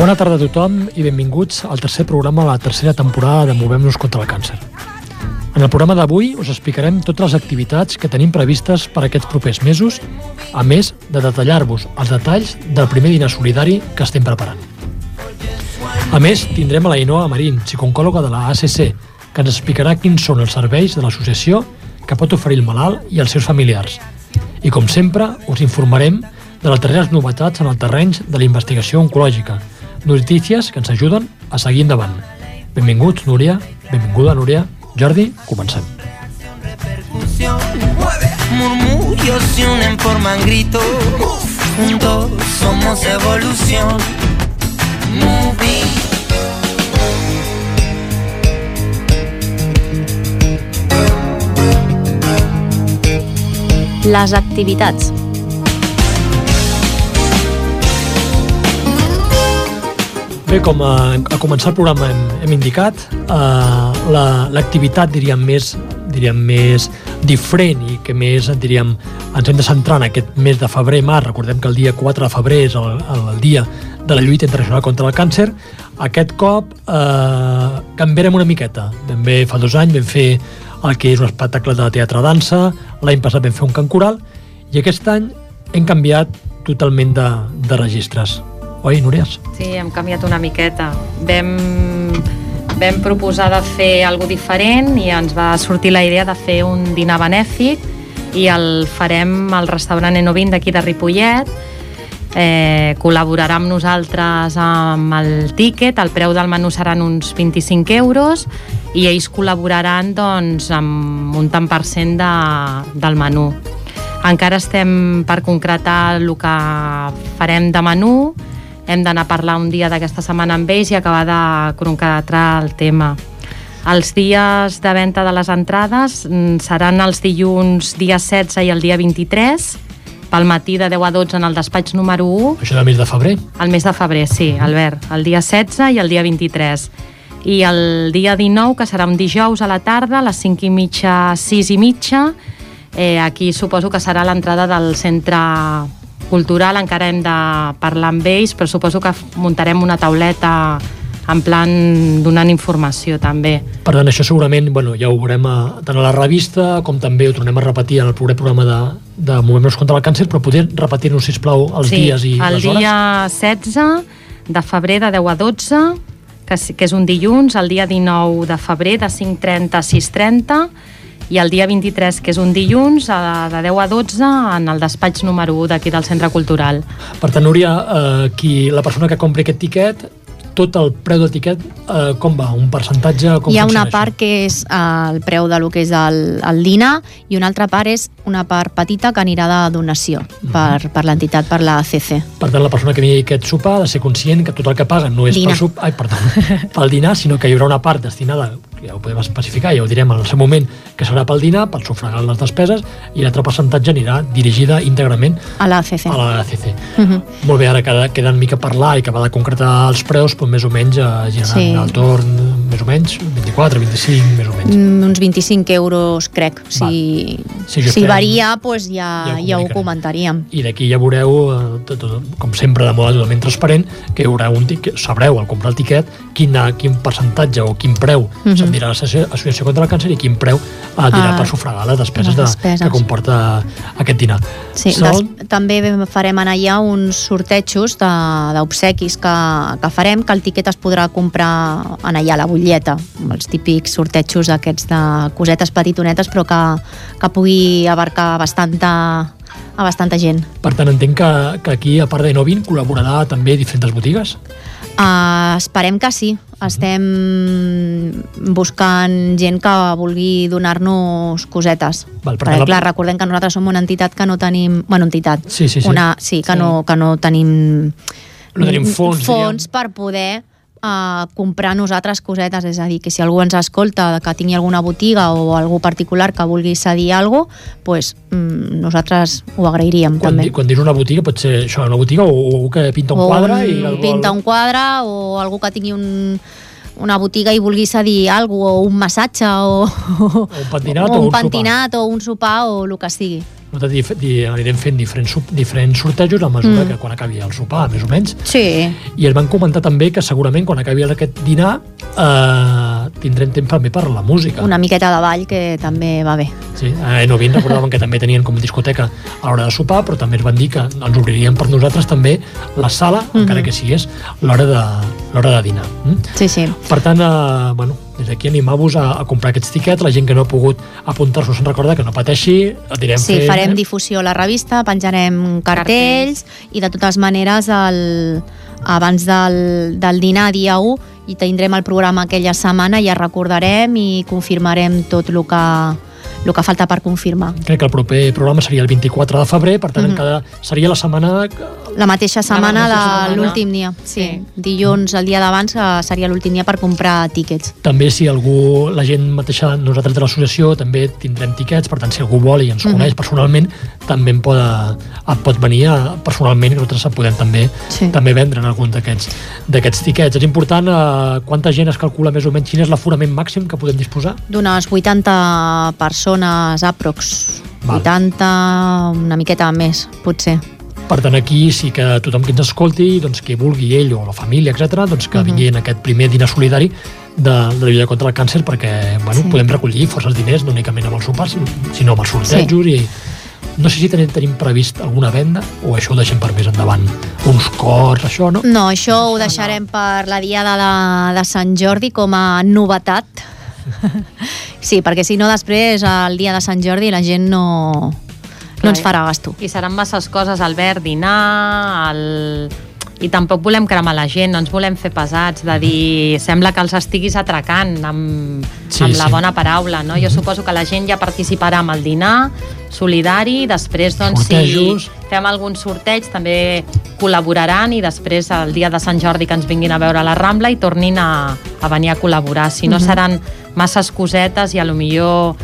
Bona tarda a tothom i benvinguts al tercer programa de la tercera temporada de Movem-nos contra el càncer. En el programa d'avui us explicarem totes les activitats que tenim previstes per aquests propers mesos, a més de detallar-vos els detalls del primer dinar solidari que estem preparant. A més, tindrem a la Inoa Marín, psicòloga de la ACC, que ens explicarà quins són els serveis de l'associació que pot oferir el malalt i els seus familiars. I com sempre, us informarem de les darreres novetats en el terreny de la investigació oncològica, notícies que ens ajuden a seguir endavant. Benvinguts, Núria. Benvinguda, Núria. Jordi, comencem. Murmullos se unen, forman grito. Juntos somos evolución. Moving. Les activitats. Bé, com a, a començar el programa hem, hem indicat, eh, l'activitat, la, diríem, més diríem, més diferent i que més, diríem, ens hem de centrar en aquest mes de febrer-mar. Recordem que el dia 4 de febrer és el, el dia de la lluita internacional contra el càncer. Aquest cop eh, canviarem una miqueta. Ben bé, fa dos anys vam fer el que és un espectacle de teatre-dansa, l'any passat vam fer un cant coral, i aquest any hem canviat totalment de, de registres. Oi, Núries? Sí, hem canviat una miqueta. Vam, vam proposar de fer alguna diferent i ens va sortir la idea de fer un dinar benèfic i el farem al restaurant Enovin d'aquí de Ripollet. Eh, col·laborarà amb nosaltres amb el tíquet, el preu del menú seran uns 25 euros i ells col·laboraran doncs, amb un tant per cent de, del menú. Encara estem per concretar el que farem de menú, hem d'anar a parlar un dia d'aquesta setmana amb ells i acabar de concretar el tema. Els dies de venda de les entrades seran els dilluns dia 16 i el dia 23, pel matí de 10 a 12 en el despatx número 1. Això del mes de febrer? El mes de febrer, sí, Albert. El dia 16 i el dia 23. I el dia 19, que serà un dijous a la tarda, a les 5 i mitja, 6 i mitja, eh, aquí suposo que serà l'entrada del centre cultural, encara hem de parlar amb ells, però suposo que muntarem una tauleta en plan donant informació també. Per tant, això segurament bueno, ja ho veurem a, tant a la revista com també ho tornem a repetir en el proper programa de, de Movem-nos contra el càncer, però poder repetir-nos, sisplau, els sí, dies i les hores? el dia 16 de febrer de 10 a 12, que, que és un dilluns, el dia 19 de febrer de 5.30 a 6.30, i el dia 23, que és un dilluns, de 10 a 12, en el despatx número 1 d'aquí del Centre Cultural. Per tant, Núria, eh, qui, la persona que compri aquest tiquet tot el preu del tiquet, eh, com va? Un percentatge? Com Hi ha una part que és eh, el preu de lo que és el, el dinar i una altra part és una part petita que anirà de donació uh -huh. per, per l'entitat, per la CC. Per tant, la persona que vingui aquest sopar ha de ser conscient que tot el que paga no és dinar. pel, sop... Ai, perdó, pel dinar, sinó que hi haurà una part destinada ja ho podem especificar, ja ho direm en el seu moment, que serà pel dinar, per sufragar les despeses, i l'altre percentatge anirà dirigida íntegrament a la CC. A la CC. Uh -huh. Molt bé, ara queda, queda una mica parlar i acabar de concretar els preus, doncs més o menys eh, giraran Sí. al torn, més o menys, 24, 25, més o menys. Mm, uns 25 euros, crec. Si, Sí, jo si crec- varia, doncs ja, Ja ho ja, ho comentaríem. I d'aquí ja veureu, eh, tot, com sempre, de moda totalment transparent, que hi haurà un tiquet, sabreu al comprar el tiquet quina, quin percentatge o quin preu Mhm. -huh. se'n dirà a l'associació contra el càncer i quin preu eh, dirà Ah, per sufragar les despeses, les de, despeses. que comporta aquest dinar. Sí, Són- des, també farem en allà uns sortejos de- d'obsequis que, que farem, que el tiquet es podrà comprar en allà a la butlleta, els típics sortejos aquests de cosetes petitonetes, però que, que pugui abarcar bastanta, a bastanta gent. Per tant, entenc que, que aquí, a part de Novin, col·laborarà també diferents botigues? Uh, esperem que sí. Estem buscant gent que vulgui donar-nos cosetes. Val, per Perquè, la- clar, recordem que nosaltres som una entitat que no tenim... Bueno, entitat. Sí, sí, sí. Una, sí, que, Sí. No, que no tenim No tenim fons, fons per poder uh, comprar nosaltres cosetes, és a dir, que si algú ens escolta que tingui alguna botiga o algú particular que vulgui cedir alguna cosa, pues, mm, nosaltres ho agrairíem Quan, també. di- quan dius una botiga, pot ser això, una botiga o, o algú que pinta un o quadre i el vol... pinta un quadre o algú que tingui un, una botiga i vulgui cedir alguna cosa, o un massatge o, o un pentinat o, o un un pentinat o un sopar o el que sigui. Nosaltres anirem fent diferents, diferents sortejos a mesura Mm. que quan acabi el sopar, més o menys. Sí, I ens van comentar també que segurament quan acabi aquest dinar eh, tindrem temps també per la música. una miqueta de ball que també va bé. Sí, a Enovin recordaven que també tenien com discoteca a l'hora de sopar, però també ens van dir que ens obririen per nosaltres també la sala, Mhm. encara que sigués l'hora de, l'hora de dinar. Mm? Sí, sí. Per tant, eh, bueno, des d'aquí animar-vos a, a comprar aquests tiquets. La gent que no ha pogut apuntar-se se'n recorda que no pateixi, direm Sí, fent, farem eh? difusió a la revista, penjarem cartells, i de totes maneres el, abans del, del dinar, dia 1, i tindrem el programa aquella setmana, ja recordarem i confirmarem tot el que, el que falta per confirmar. Crec que el proper programa seria el 24 de febrer, per tant, mm cada, seria la setmana... La mateixa setmana, la- setmana. l'últim dia. Sí. Sí. Dilluns, el dia d'abans, que seria l'últim dia per comprar tíquets. També si algú, la gent mateixa, nosaltres de l'associació, també tindrem tiquets, per tant, si algú vol i ens Mhm. coneix personalment, també en pot, et pot venir a, personalment i nosaltres podem també, Sí. també vendre en algun d'aquests d'aquests tiquets. És important eh, quanta gent es calcula més o menys quin és l'aforament màxim que podem disposar? D'unes 80 persones aprox. Val. 80, una miqueta més, potser. Per tant, aquí sí que tothom que ens escolti, doncs, que vulgui ell o la família, etc, doncs, que Mhm. vingui en aquest primer dinar solidari de, de la lluita contra el càncer perquè bueno, Sí. podem recollir forces diners, no únicament amb els sopars, sinó amb els sortejos i no sé si tenim, tenim previst alguna venda o això ho deixem per més endavant. Uns cors, això, no? No, això ho deixarem per la diada de, de Sant Jordi com a novetat. Sí, perquè si no després el dia de Sant Jordi la gent no, no ens farà gasto. I seran masses coses, Albert, dinar, el... i tampoc volem cremar la gent, no ens volem fer pesats, de dir, sembla que els estiguis atracant amb, Sí, amb la sí. bona paraula, no? Jo suposo que la gent ja participarà amb el dinar solidari, després, doncs, Sortejos. si fem algun sorteig, també col·laboraran i després el dia de Sant Jordi que ens vinguin a veure a la Rambla i tornin a, a venir a col·laborar. Si no, Mhm. seran masses cosetes i a lo millor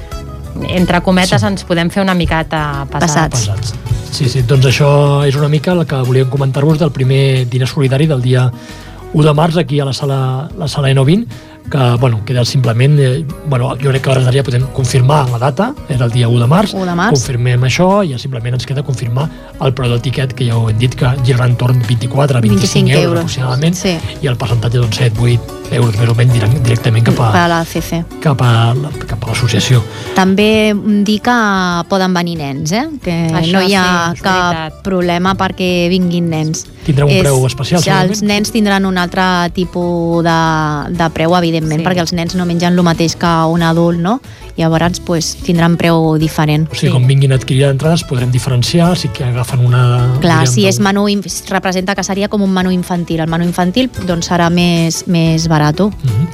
entre cometes Sí. ens podem fer una miqueta. Pesats. pesats. Sí, sí, doncs això és una mica el que volíem comentar-vos del primer dinar solidari del dia 1 de març aquí a la sala, la sala N20 que bueno, queda simplement eh, bueno, jo crec que a hores d'ara ja podem confirmar la data era el dia 1 de març, 1 de març. confirmem això i ja simplement ens queda confirmar el preu del tiquet que ja ho hem dit que girarà entorn 24 a 25, 25 euros, euros. aproximadament Sí. i el percentatge doncs 7-8 euros més o menys direct- directament cap Per a, a la CC. cap a, cap a l'associació També dir que poden venir nens, eh? que Això no hi ha sí, és cap veritat. problema perquè vinguin nens. Tindrà un preu especial, sí, Els nens tindran un altre tipus de, de preu, evidentment, Sí. perquè els nens no mengen el mateix que un adult, no? Llavors, pues, tindran preu diferent. o sigui, Sí. com vinguin a adquirir entrades podrem diferenciar si que agafen una... Clar, diríem, si és menú, representa que seria com un menú infantil. El menú infantil doncs, serà més, més barat. Mhm.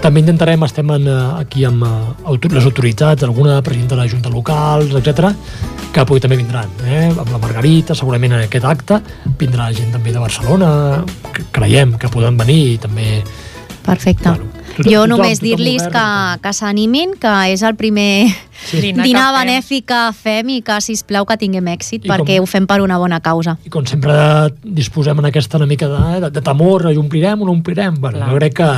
També intentarem, estem en, eh, aquí amb eh, les autoritats, alguna presidenta de la Junta locals, etc que pugui també vindran, eh? amb la Margarita, segurament en aquest acte, vindrà gent també de Barcelona, creiem que poden venir i també... Perfecte. Bueno, jo només dir-los que, que s'animin, que és el primer Sí. Dinar fem. benèfic que fem i que, sisplau, que tinguem èxit, I perquè com- ho fem per una bona causa. I com sempre disposem en aquesta una mica de, de, de temor, ho omplirem o no omplirem. Bueno, jo crec que,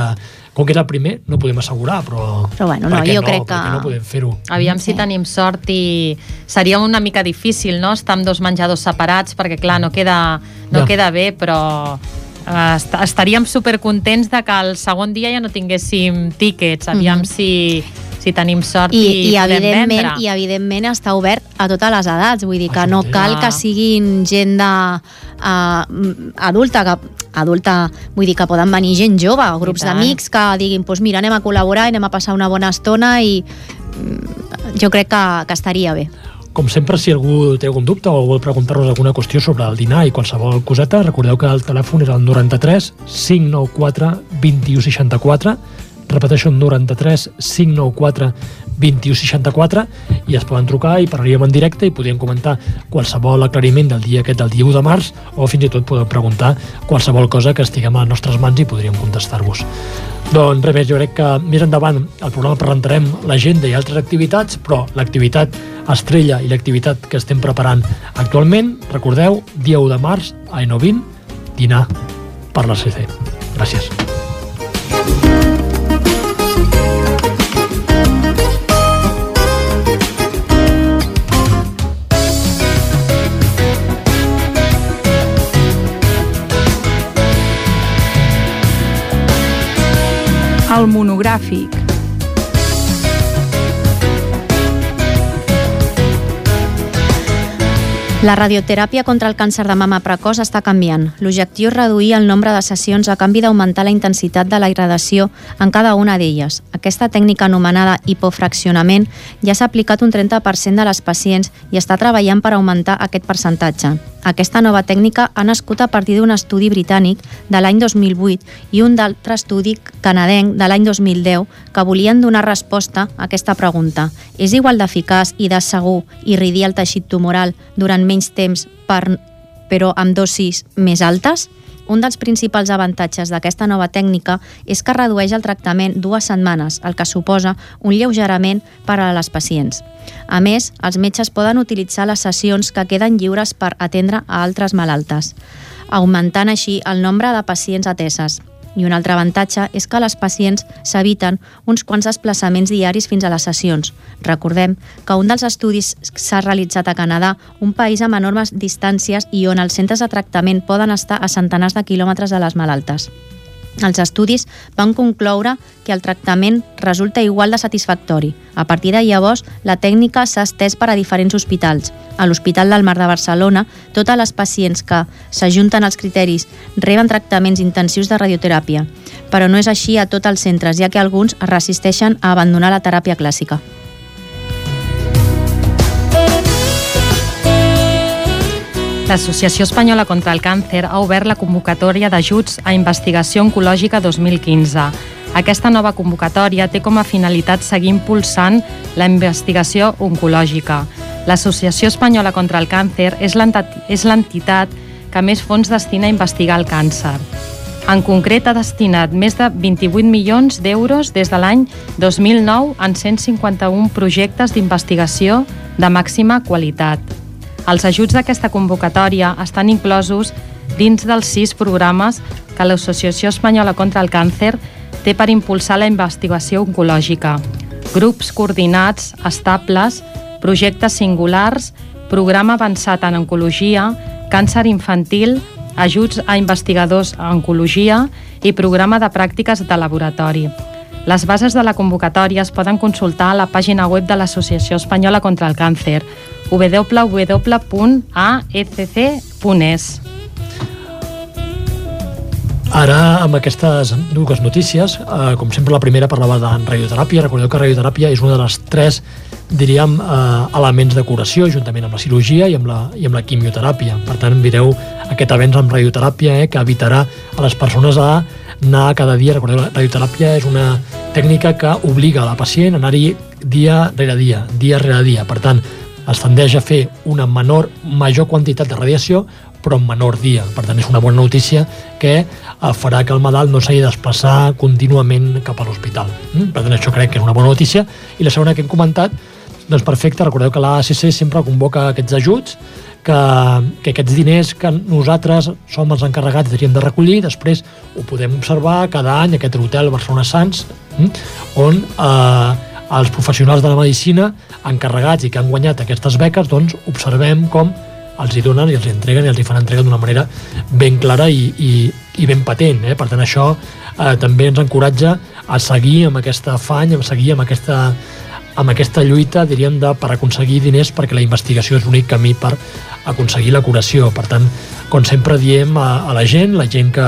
com que és el primer, no podem assegurar, però... Però bueno, no, jo crec que- no podem fer-ho? Aviam si Sí. tenim sort i seria una mica difícil, no?, estar amb dos menjadors separats, perquè, clar, no queda, no Ja. queda bé, però est estaríem supercontents de que el segon dia ja no tinguéssim tíquets. Aviam Mhm. si, si tenim sort i, I, i, podem evidentment, vendre. I evidentment està obert a totes les edats, vull dir que Això no cal Ah. que siguin gent de, uh, adulta, que, adulta, vull dir que poden venir gent jove, grups d'amics que diguin, pues mira, anem a col·laborar i anem a passar una bona estona i mm, jo crec que, que estaria bé. Com sempre, si algú té algun dubte o vol preguntar-nos alguna qüestió sobre el dinar i qualsevol coseta, recordeu que el telèfon és el 93 594 2164 repeteixo, 93 594 2164 i es poden trucar i parlaríem en directe i podríem comentar qualsevol aclariment del dia aquest del dia 1 de març o fins i tot podeu preguntar qualsevol cosa que estiguem a les nostres mans i podríem contestar-vos. Doncs res més, jo crec que més endavant al programa presentarem l'agenda i altres activitats, però l'activitat estrella i l'activitat que estem preparant actualment, recordeu, dia 1 de març a N20, dinar per la CC. Gràcies. El monogràfic. La radioteràpia contra el càncer de mama precoç està canviant. L'objectiu és reduir el nombre de sessions a canvi d'augmentar la intensitat de la irradiació en cada una d'elles. Aquesta tècnica anomenada hipofraccionament ja s'ha aplicat un 30% de les pacients i està treballant per augmentar aquest percentatge. Aquesta nova tècnica ha nascut a partir d'un estudi britànic de l'any 2008 i un d'altre estudi canadenc de l'any 2010 que volien donar resposta a aquesta pregunta. És igual d'eficaç i de segur irridir el teixit tumoral durant menys temps per, però amb dosis més altes? Un dels principals avantatges d'aquesta nova tècnica és que redueix el tractament dues setmanes, el que suposa un lleugerament per a les pacients. A més, els metges poden utilitzar les sessions que queden lliures per atendre a altres malaltes, augmentant així el nombre de pacients ateses. I un altre avantatge és que les pacients s'eviten uns quants desplaçaments diaris fins a les sessions. Recordem que un dels estudis s'ha realitzat a Canadà, un país amb enormes distàncies i on els centres de tractament poden estar a centenars de quilòmetres de les malaltes. Els estudis van concloure que el tractament resulta igual de satisfactori. A partir de llavors, la tècnica s'ha estès per a diferents hospitals. A l'Hospital del Mar de Barcelona, totes les pacients que s'ajunten als criteris reben tractaments intensius de radioteràpia, però no és així a tots els centres, ja que alguns es resisteixen a abandonar la teràpia clàssica. L'Associació Espanyola contra el Càncer ha obert la convocatòria d'ajuts a investigació oncològica 2015. Aquesta nova convocatòria té com a finalitat seguir impulsant la investigació oncològica. L'Associació Espanyola contra el Càncer és l'entitat que més fons destina a investigar el càncer. En concret, ha destinat més de 28 milions d'euros des de l'any 2009 en 151 projectes d'investigació de màxima qualitat. Els ajuts d'aquesta convocatòria estan inclosos dins dels sis programes que l'Associació Espanyola contra el Càncer té per impulsar la investigació oncològica. Grups coordinats, estables, projectes singulars, programa avançat en oncologia, càncer infantil, ajuts a investigadors a oncologia i programa de pràctiques de laboratori. Les bases de la convocatòria es poden consultar a la pàgina web de l'Associació Espanyola contra el Càncer, www.aecc.es. Ara, amb aquestes dues notícies, eh, com sempre la primera parlava de radioteràpia. Recordeu que radioteràpia és una de les tres, diríem, eh, elements de curació, juntament amb la cirurgia i amb la, i amb la quimioteràpia. Per tant, mireu aquest avenç amb radioteràpia eh, que evitarà a les persones a anar cada dia. Recordeu, la radioteràpia és una tècnica que obliga la pacient a anar-hi dia rere dia, dia rere dia. Per tant, es tendeix a fer una menor, major quantitat de radiació, però en menor dia. Per tant, és una bona notícia que eh, farà que el malalt no s'hagi de desplaçar contínuament cap a l'hospital. Mm? Per tant, això crec que és una bona notícia. I la segona que hem comentat, doncs perfecte, recordeu que l'ACC sempre convoca aquests ajuts, que, que aquests diners que nosaltres som els encarregats diríem de recollir, després ho podem observar cada any aquest hotel Barcelona Sants, mm? on eh, els professionals de la medicina encarregats i que han guanyat aquestes beques, doncs observem com els hi donen i els hi entreguen i els hi fan entrega d'una manera ben clara i, i, i ben patent. Eh? Per tant, això eh, també ens encoratja a seguir amb aquesta afany, a seguir amb aquesta, amb aquesta lluita, diríem, de, per aconseguir diners perquè la investigació és l'únic camí per aconseguir la curació. Per tant, com sempre diem a, a la gent, la gent que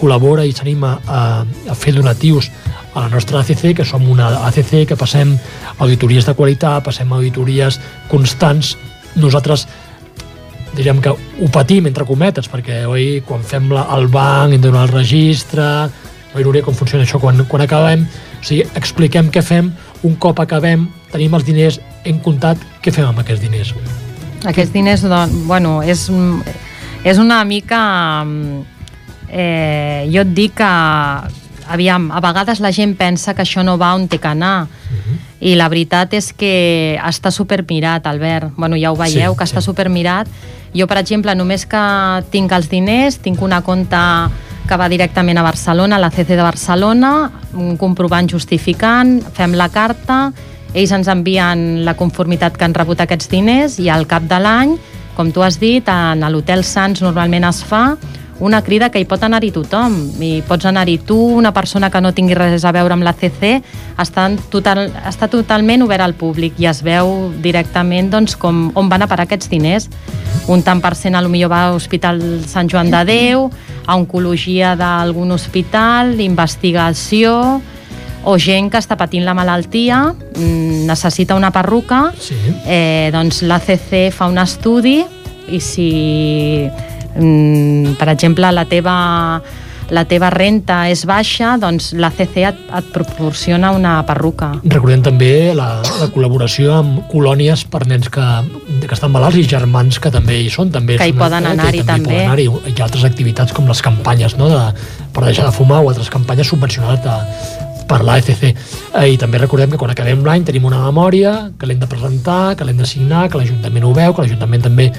col·labora i s'anima a, a fer donatius a la nostra ACC, que som una ACC que passem auditories de qualitat, passem auditories constants. Nosaltres diríem que ho patim, entre cometes, perquè oi, quan fem la, el banc, hem de donar el registre, oi, Núria, com funciona això quan, quan acabem, o sigui, expliquem què fem, un cop acabem tenim els diners, hem comptat, què fem amb aquests diners? Aquests diners, doncs, bueno, és, és una mica... Eh, jo et dic que, aviam, a vegades la gent pensa que això no va on té que anar, uh -huh. i la veritat és que està supermirat, Albert. Bueno, ja ho veieu, sí, que està sí. supermirat. Jo, per exemple, només que tinc els diners, tinc una compta que va directament a Barcelona, a la CC de Barcelona, comprovant, justificant, fem la carta, ells ens envien la conformitat que han rebut aquests diners i al cap de l'any, com tu has dit, en l'Hotel Sants normalment es fa una crida que hi pot anar-hi tothom. I pots anar-hi tu, una persona que no tingui res a veure amb la CC, està, total, està totalment obert al públic i es veu directament doncs, com, on van a parar aquests diners. Un tant per cent a lo millor va a Hospital Sant Joan de Déu, a oncologia d'algun hospital, investigació, o gent que està patint la malaltia, mm, necessita una perruca, sí. eh, doncs l'ACC fa un estudi i si mm, per exemple, la teva, la teva renta és baixa, doncs la CC et, et proporciona una perruca. Recordem també la, la col·laboració amb colònies per nens que, que estan malalts i germans que també hi són. També que hi poden anar-hi també. Poden anar -hi. Hi ha altres activitats com les campanyes no? de, per deixar de fumar o altres campanyes subvencionades de, per l'AFC. Eh, I també recordem que quan acabem l'any tenim una memòria que l'hem de presentar, que l'hem de signar, que l'Ajuntament ho veu, que l'Ajuntament també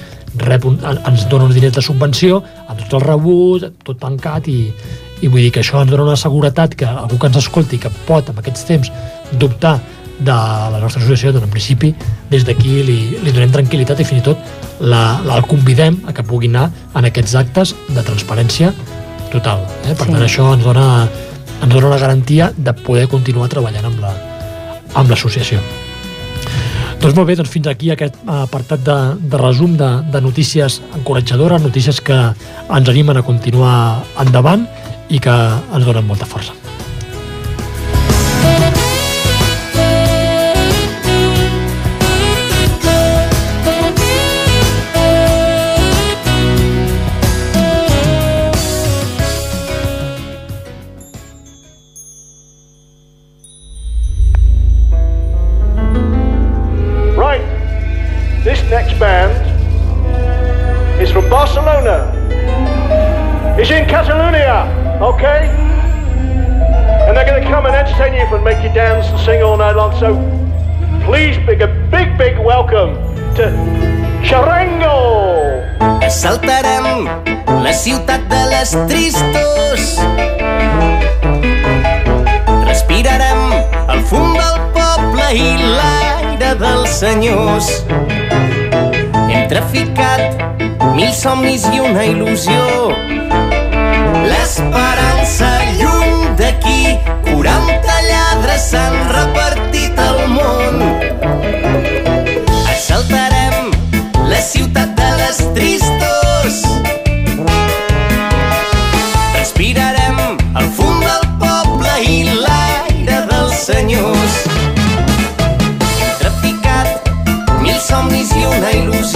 rep un, ens dona uns diners de subvenció, amb tot el rebut, tot tancat, i, i vull dir que això ens dona una seguretat que algú que ens escolti, que pot en aquests temps dubtar de la nostra associació, doncs en principi des d'aquí li, li donem tranquil·litat i fins i tot la, la, el convidem a que pugui anar en aquests actes de transparència total. Eh? Per sí. tant, això ens dona, ens dona una garantia de poder continuar treballant amb l'associació. La, amb doncs molt bé, doncs fins aquí aquest apartat de, de resum de, de notícies encoratjadores, notícies que ens animen a continuar endavant i que ens donen molta força. So please, big, a big, big welcome to Charango! Assaltarem la ciutat de les tristos. Respirarem el fum del poble i l'aire dels senyors. Hem traficat mil somnis i una il·lusió s'han repartit al món. Assaltarem la ciutat de les tristos. Respirarem el fum del poble i l'aire dels senyors. Hem traficat mil somnis i una il·lusió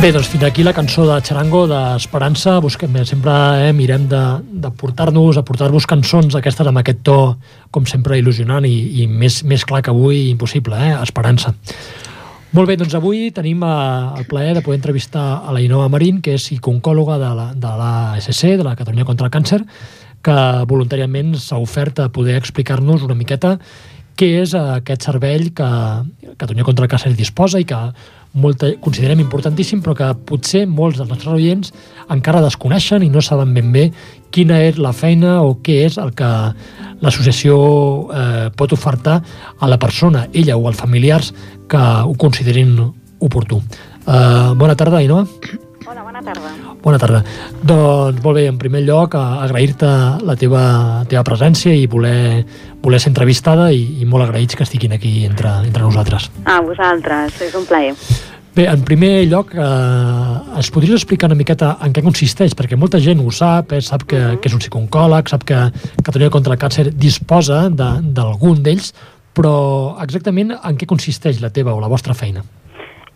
Bé, doncs fins aquí la cançó de Charango d'Esperança. Busquem, sempre eh, mirem de, de portar-nos, a portar-vos cançons aquestes amb aquest to, com sempre, il·lusionant i, i més, més clar que avui impossible, eh? Esperança. Molt bé, doncs avui tenim eh, el plaer de poder entrevistar a la Inoa Marín, que és psiconcòloga de la, de la SC, de la Catalunya contra el Càncer, que voluntàriament s'ha ofert a poder explicar-nos una miqueta què és aquest servei que Catalunya contra el Càncer disposa i que molta, considerem importantíssim, però que potser molts dels nostres oients encara desconeixen i no saben ben bé quina és la feina o què és el que l'associació eh, pot ofertar a la persona, ella o els familiars, que ho considerin oportú. Eh, bona tarda, Ainhoa. Hola, bona tarda. Bona tarda. Doncs molt bé, en primer lloc, agrair-te la teva, teva presència i voler, voler ser entrevistada i, i molt agraïts que estiguin aquí entre, entre nosaltres. A vosaltres, és un plaer. Bé, en primer lloc, eh, es podries explicar una miqueta en què consisteix? Perquè molta gent ho sap, eh, sap que, uh -huh. que és un psiconcòleg, sap que Catalunya contra el Càncer disposa d'algun d'ells, però exactament en què consisteix la teva o la vostra feina?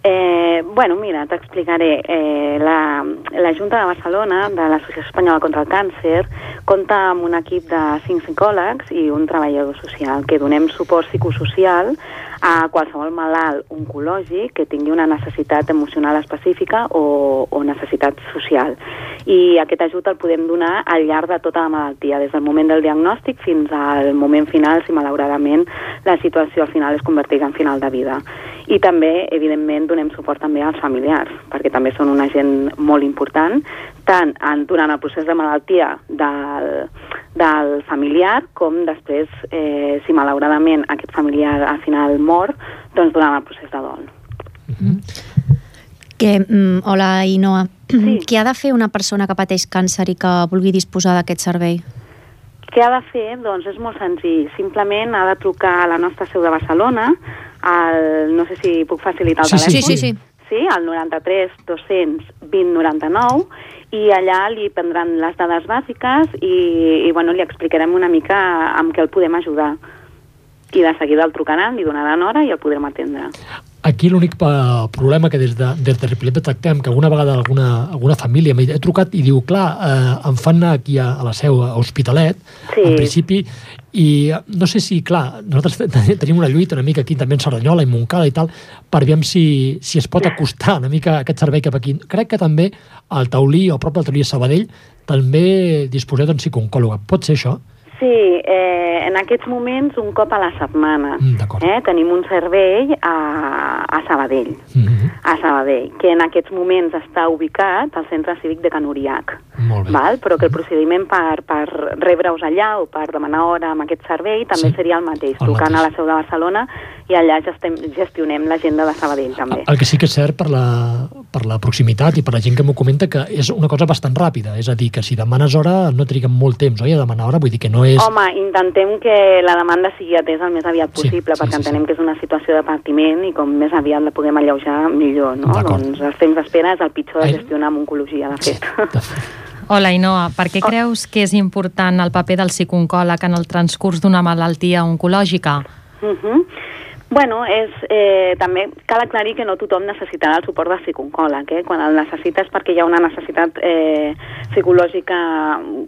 Eh, bueno, mira, t'explicaré. Eh, la, la Junta de Barcelona, de l'Associació Espanyola contra el Càncer, compta amb un equip de cinc psicòlegs i un treballador social que donem suport psicosocial a qualsevol malalt oncològic que tingui una necessitat emocional específica o, o necessitat social. I aquest ajut el podem donar al llarg de tota la malaltia, des del moment del diagnòstic fins al moment final, si malauradament la situació al final es converteix en final de vida i també, evidentment, donem suport també als familiars, perquè també són una gent molt important, tant en, durant el procés de malaltia del, del familiar com després, eh, si malauradament aquest familiar al final mor, doncs durant el procés de dol. Mm -hmm. que, mm, hola, Inoa. Sí. Què ha de fer una persona que pateix càncer i que vulgui disposar d'aquest servei? Què ha de fer? Doncs és molt senzill. Simplement ha de trucar a la nostra seu de Barcelona, al, no sé si puc facilitar el sí, telèfon. Sí, sí, sí. Sí, al 93 200 20 99 i allà li prendran les dades bàsiques i, i bueno, li explicarem una mica amb què el podem ajudar. I de seguida el trucaran, li donaran hora i el podrem atendre. Aquí l'únic problema que des de, des de Ripollet detectem que alguna vegada alguna, alguna família he trucat i diu, clar, eh, em fan anar aquí a, a la seu, a Hospitalet, sí. en principi, i no sé si, clar, nosaltres tenim una lluita una mica aquí també en Cerdanyola i Montcada i tal, per veure si, si es pot acostar una mica aquest servei cap aquí. Crec que també al Taulí o prop del Taulí de Sabadell també disposeu d'un psicooncòloga. Pot ser això? Sí, eh, en aquests moments un cop a la setmana. Mm, eh, tenim un servei a, a Sabadell, mm -hmm. a Sabadell, que en aquests moments està ubicat al centre cívic de Can Uriac. Val? Però que el procediment per, per rebre-us allà o per demanar hora amb aquest servei també sí. seria el mateix, el trucant mateix. a la seu de Barcelona i allà gestem, gestionem l'agenda de Sabadell també. El que sí que és cert per la, per la proximitat i per la gent que m'ho comenta que és una cosa bastant ràpida, és a dir, que si demanes hora no triguen molt temps, oi, a demanar hora, vull dir que no és és... Home, intentem que la demanda sigui atesa el més aviat possible, sí, perquè sí, entenem sí. que és una situació de partiment i com més aviat la puguem alleujar, millor, no? Doncs els temps d'espera és el pitjor de gestionar amb oncologia, de fet. Sí, de fet. Hola, Inoa. Per què creus que és important el paper del psiconcòleg en el transcurs d'una malaltia oncològica? Uh mhm. -huh. Bueno, és, eh, també cal aclarir que no tothom necessitarà el suport de psiconcòleg. Eh? Quan el necessita és perquè hi ha una necessitat eh, psicològica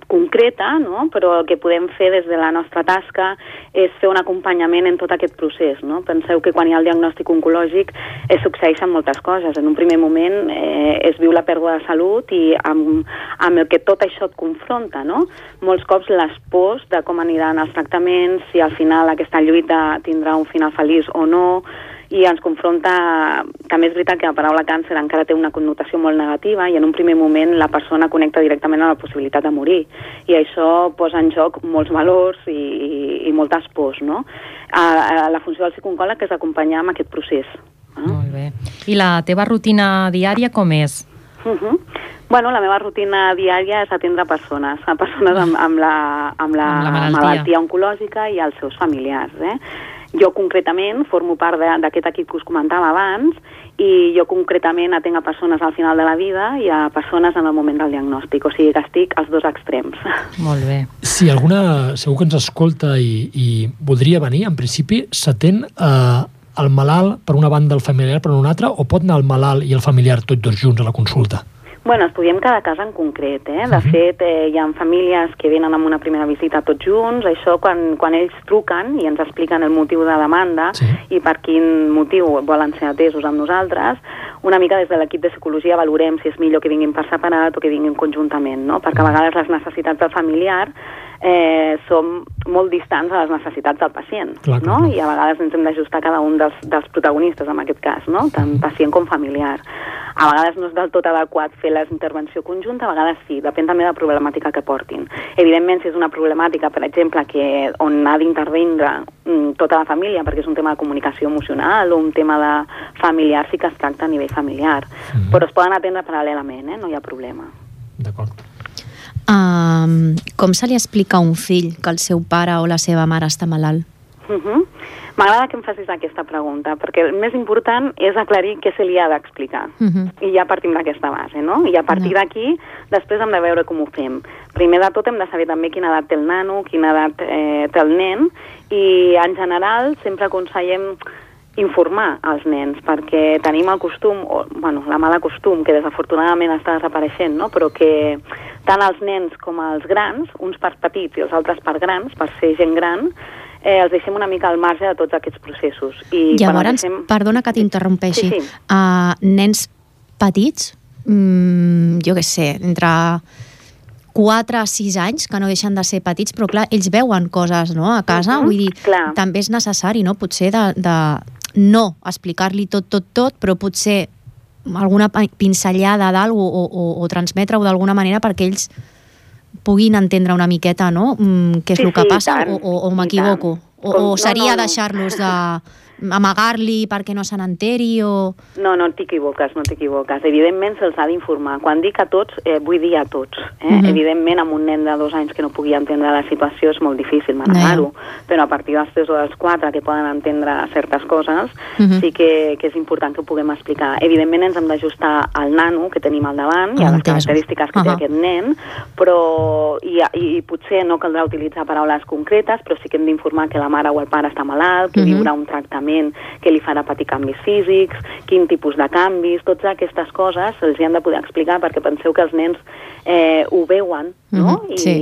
concreta, no? però el que podem fer des de la nostra tasca és fer un acompanyament en tot aquest procés. No? Penseu que quan hi ha el diagnòstic oncològic eh, succeeixen moltes coses. En un primer moment eh, es viu la pèrdua de salut i amb, amb el que tot això et confronta. No? Molts cops les pors de com aniran els tractaments, si al final aquesta lluita tindrà un final feliç o no, i ens confronta, també és veritat que la paraula càncer encara té una connotació molt negativa i en un primer moment la persona connecta directament a la possibilitat de morir i això posa en joc molts valors i, i, i moltes pors, no? A, a la funció del psiconcòleg és acompanyar amb aquest procés. Eh? Molt bé. I la teva rutina diària com és? Uh -huh. Bueno, la meva rutina diària és atendre persones, a persones amb, amb, la, amb, la, amb la malaltia. malaltia oncològica i els seus familiars. Eh? Jo concretament formo part d'aquest equip que us comentava abans i jo concretament atenc a persones al final de la vida i a persones en el moment del diagnòstic, o sigui que estic als dos extrems. Molt bé. Si alguna, segur que ens escolta i, i voldria venir, en principi s'atén a, el malalt per una banda, el familiar per una altra, o pot anar el malalt i el familiar tots dos junts a la consulta? Bueno, estudiem cada cas en concret, eh? De Mhm. fet, eh, hi ha famílies que venen amb una primera visita tots junts, això quan, quan ells truquen i ens expliquen el motiu de demanda Sí. i per quin motiu volen ser atesos amb nosaltres, una mica des de l'equip de psicologia valorem si és millor que vinguin per separat o que vinguin conjuntament, no? Perquè a vegades les necessitats del familiar eh, són molt distants a les necessitats del pacient, Clar, no? clar. I a vegades ens hem d'ajustar cada un dels, dels protagonistes, en aquest cas, no? tant pacient com familiar. A vegades no és del tot adequat fer la intervenció conjunta, a vegades sí, depèn també de la problemàtica que portin. Evidentment, si és una problemàtica, per exemple, que on ha d'intervindre mm, tota la família, perquè és un tema de comunicació emocional o un tema de familiar, sí que es tracta a nivell familiar. Mhm. Però es poden atendre paral·lelament, eh? no hi ha problema. D'acord. Um, com se li explica a un fill que el seu pare o la seva mare està malalt? Uh M'agrada que em facis aquesta pregunta, perquè el més important és aclarir què se li ha d'explicar. Uh -huh. I ja partim d'aquesta base, no? I a partir No. d'aquí, després hem de veure com ho fem. Primer de tot hem de saber també quina edat té el nano, quina edat eh, té el nen, i en general sempre aconsellem informar els nens, perquè tenim el costum, o, bueno, la mala costum, que desafortunadament està desapareixent, no? però que tant els nens com els grans, uns per petits i els altres per grans, per ser gent gran, eh, els deixem una mica al marge de tots aquests processos. I Llavors, deixem... perdona que t'interrompeixi, Sí, sí. Uh, nens petits, mm, jo què sé, entre 4 a 6 anys, que no deixen de ser petits, però clar, ells veuen coses no, a casa, Mhm, vull dir, clar. també és necessari, no?, potser de, de no explicar-li tot, tot, tot, però potser alguna pinzellada d'algú o, o, o transmetre-ho d'alguna manera perquè ells puguin entendre una miqueta, no?, mm, què és Sí, el que sí, passa o, o, o m'equivoco. O, o seria no, no. deixar-los de amagar-li perquè no se n'enteri o... No, no t'equivoques, no t'equivoques. Evidentment se'ls ha d'informar. Quan dic a tots, eh, vull dir a tots. Eh? Mhm. Evidentment, amb un nen de dos anys que no pugui entendre la situació és molt difícil manegar-ho, però a partir dels tres o dels quatre que poden entendre certes coses, Mhm. sí que, que és important que ho puguem explicar. Evidentment ens hem d'ajustar al nano que tenim al davant i a les característiques que té Ahà. aquest nen, però i, i potser no caldrà utilitzar paraules concretes, però sí que hem d'informar que la mare o el pare està malalt, que Mhm. viurà un tractament que li farà patir canvis físics, quin tipus de canvis, totes aquestes coses se'ls hi han de poder explicar perquè penseu que els nens eh, ho veuen, no? Mhm, I, sí.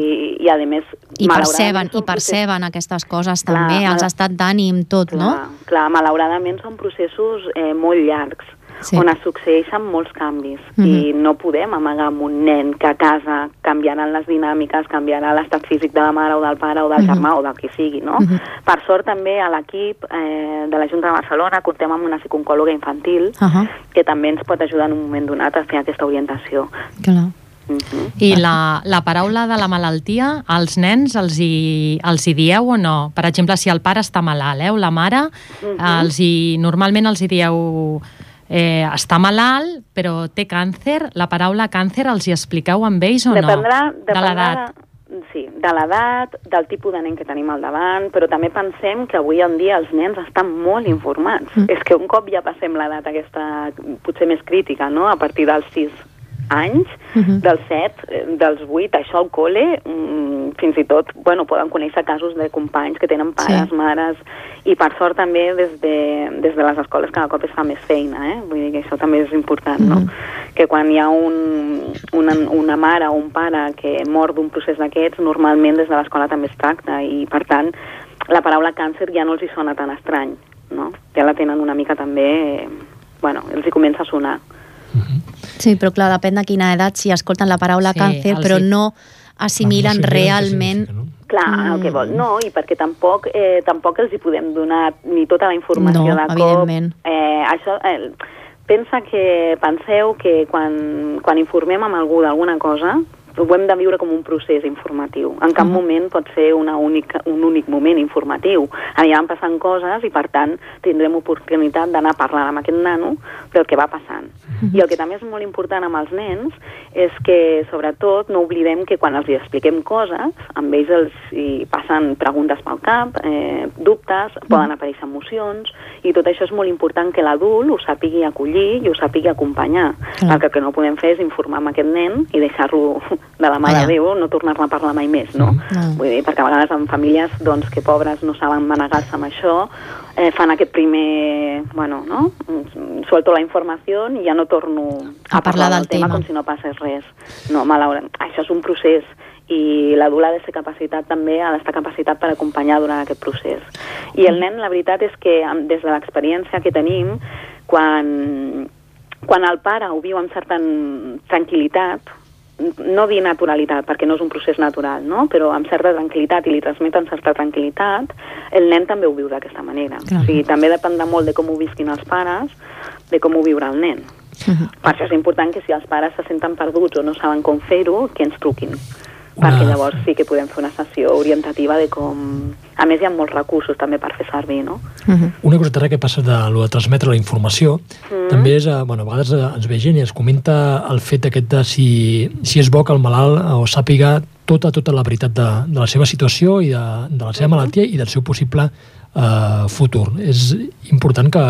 i a més... I perceben, i perceben aquestes coses Clar, també, els estat d'ànim, tot, Clar, no? clar, malauradament són processos eh, molt llargs, Sí. on es succeeixen molts canvis Mhm. i no podem amagar amb un nen que a casa canviaran les dinàmiques, canviarà l'estat físic de la mare o del pare o del Mhm. germà o del qui sigui, no? Mhm. Per sort també a l'equip eh, de la Junta de Barcelona contem amb una psicòloga infantil Uh -huh, que també ens pot ajudar en un moment donat a fer aquesta orientació. clar. Mhm. I la, la paraula de la malaltia, als nens els hi, els hi dieu o no? Per exemple, si el pare està malalt, eh, o la mare, Mhm. els hi, normalment els hi dieu eh, està malalt, però té càncer. La paraula càncer els hi expliqueu amb ells o Dependrà, no? dependrà de l'edat. Sí, de l'edat, del tipus de nen que tenim al davant, però també pensem que avui en dia els nens estan molt informats. Mm. És que un cop ja passem l'edat aquesta potser més crítica, no?, a partir dels 6 anys, Mhm. dels 7, eh, dels 8, això al col·le, mm, fins i tot, bueno, poden conèixer casos de companys que tenen pares, Sí. mares, i per sort també des de, des de les escoles cada cop es fa més feina, eh? Vull dir que això també és important, no? Mhm. Que quan hi ha un, una, una mare o un pare que mor d'un procés d'aquests, normalment des de l'escola també es tracta, i per tant la paraula càncer ja no els hi sona tan estrany, no? Ja la tenen una mica també, eh, bueno, els hi comença a sonar. Sí, però clar, depèn de quina edat, si escolten la paraula Sí, càncer, però hi- no assimilen Amb no realment... no? Clar, el que Mm. vol. No, i perquè tampoc, eh, tampoc els hi podem donar ni tota la informació No, de cop. evidentment. Eh, això, eh, pensa que, penseu que quan, quan informem amb algú d'alguna cosa, ho hem de viure com un procés informatiu. En cap moment pot ser una única, un únic moment informatiu. Aniran passant coses i, per tant, tindrem oportunitat d'anar a parlar amb aquest nano del que va passant. I el que també és molt important amb els nens és que, sobretot, no oblidem que quan els hi expliquem coses, amb ells els hi passen preguntes pel cap, eh, dubtes, poden aparèixer emocions, i tot això és molt important que l'adult ho sàpigui acollir i ho sàpigui acompanyar. El que, que no podem fer és informar amb aquest nen i deixar-lo de la mà Allà. de Déu, no tornar-ne a parlar mai més, no? Mm. Vull dir, perquè a vegades en famílies doncs, que pobres no saben manegar-se amb això, eh, fan aquest primer, bueno, no? Suelto la informació i ja no torno A parlar del tema. com si no passés res. No, malauradament, això és un procés i l'adult ha de ser capacitat també, ha d'estar capacitat per acompanyar durant aquest procés. I el nen, la veritat és que des de l'experiència que tenim, quan, quan el pare ho viu amb certa tranquil·litat, no dir naturalitat, perquè no és un procés natural, no? però amb certa tranquil·litat i li transmeten certa tranquil·litat, el nen també ho viu d'aquesta manera. Clar. O sigui, també dependrà molt de com ho visquin els pares, de com ho viurà el nen. Mhm. Per això és important que si els pares se senten perduts o no saben com fer-ho, que ens truquin. Una- Perquè llavors sí que podem fer una sessió orientativa de com... A més, hi ha molts recursos també per fer servir, no? Mhm. Una cosa terra que passa de, lo de transmetre la informació mm. també és, eh, bueno, a vegades eh, ens ve gent i ens comenta el fet aquest de si, si és bo que el malalt eh, o sàpiga tota, tota la veritat de, de la seva situació i de, de la seva malaltia i del seu possible eh, futur. És important que...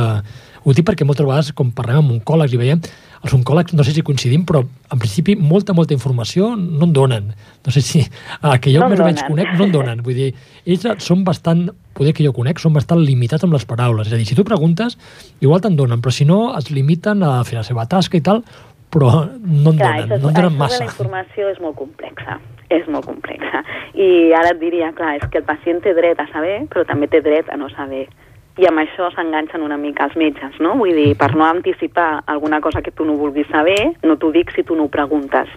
Ho dic perquè moltes vegades, com parlem amb oncòlegs i veiem, els oncòlegs, no sé si coincidim, però en principi molta, molta informació no en donen. No sé si a que jo No més o menys conec no en donen. Vull dir, ells són bastant, poder que jo conec, són bastant limitats amb les paraules. És a dir, si tu preguntes, igual te'n donen, però si no, es limiten a fer la seva tasca i tal, però no en Clar, donen, això, no en donen massa. la informació és molt complexa, és molt complexa. I ara et diria, clar, és que el pacient té dret a saber, però també té dret a no saber. I amb això s'enganxen una mica els metges, no? Vull dir, per no anticipar alguna cosa que tu no vulguis saber, no t'ho dic si tu no ho preguntes,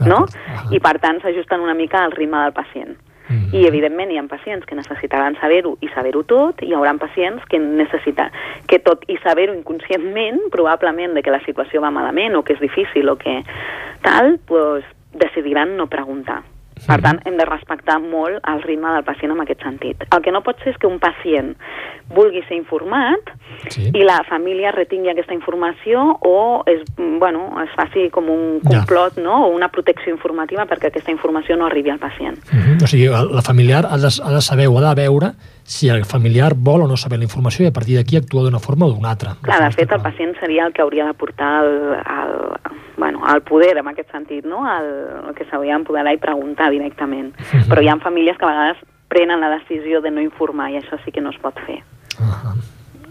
no? Ah. I per tant s'ajusten una mica al ritme del pacient. Mhm. I evidentment hi ha pacients que necessitaran saber-ho i saber-ho tot, i hi haurà pacients que necessita que tot i saber-ho inconscientment, probablement de que la situació va malament o que és difícil o que tal, pues, decidiran no preguntar. Per tant, hem de respectar molt el ritme del pacient en aquest sentit. El que no pot ser és que un pacient vulgui ser informat Sí. i la família retingui aquesta informació o es, bueno, es faci com un Ja. complot no? o una protecció informativa perquè aquesta informació no arribi al pacient. Mhm. O sigui, la familiar ha de, ha de saber o ha de veure si el familiar vol o no saber la informació i a partir d'aquí actua d'una forma o d'una altra. Clar, de fet, el pacient seria el que hauria de portar el, el, bueno, el poder, en aquest sentit, no? el, el que s'hauria d'empoderar i preguntar directament. Però hi ha famílies que a vegades prenen la decisió de no informar i això sí que no es pot fer. Ah,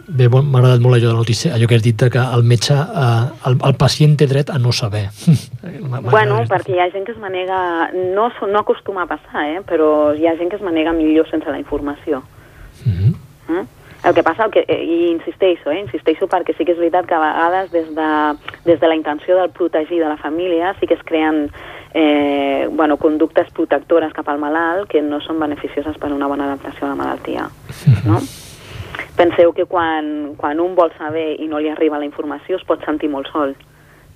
Bé, bon, m'ha agradat molt allò de la notícia, allò que has dit que el metge, eh, el, el pacient té dret a no saber. Bueno, perquè hi ha gent que es manega, no, no acostuma a passar, eh? però hi ha gent que es manega millor sense la informació. Mhm. Eh? El que passa, el que, eh, i insisteixo, eh? insisteixo perquè sí que és veritat que a vegades des de, des de la intenció del protegir de la família sí que es creen eh, bueno, conductes protectores cap al malalt que no són beneficioses per a una bona adaptació a la malaltia. No? Penseu que quan, quan un vol saber i no li arriba la informació es pot sentir molt sol.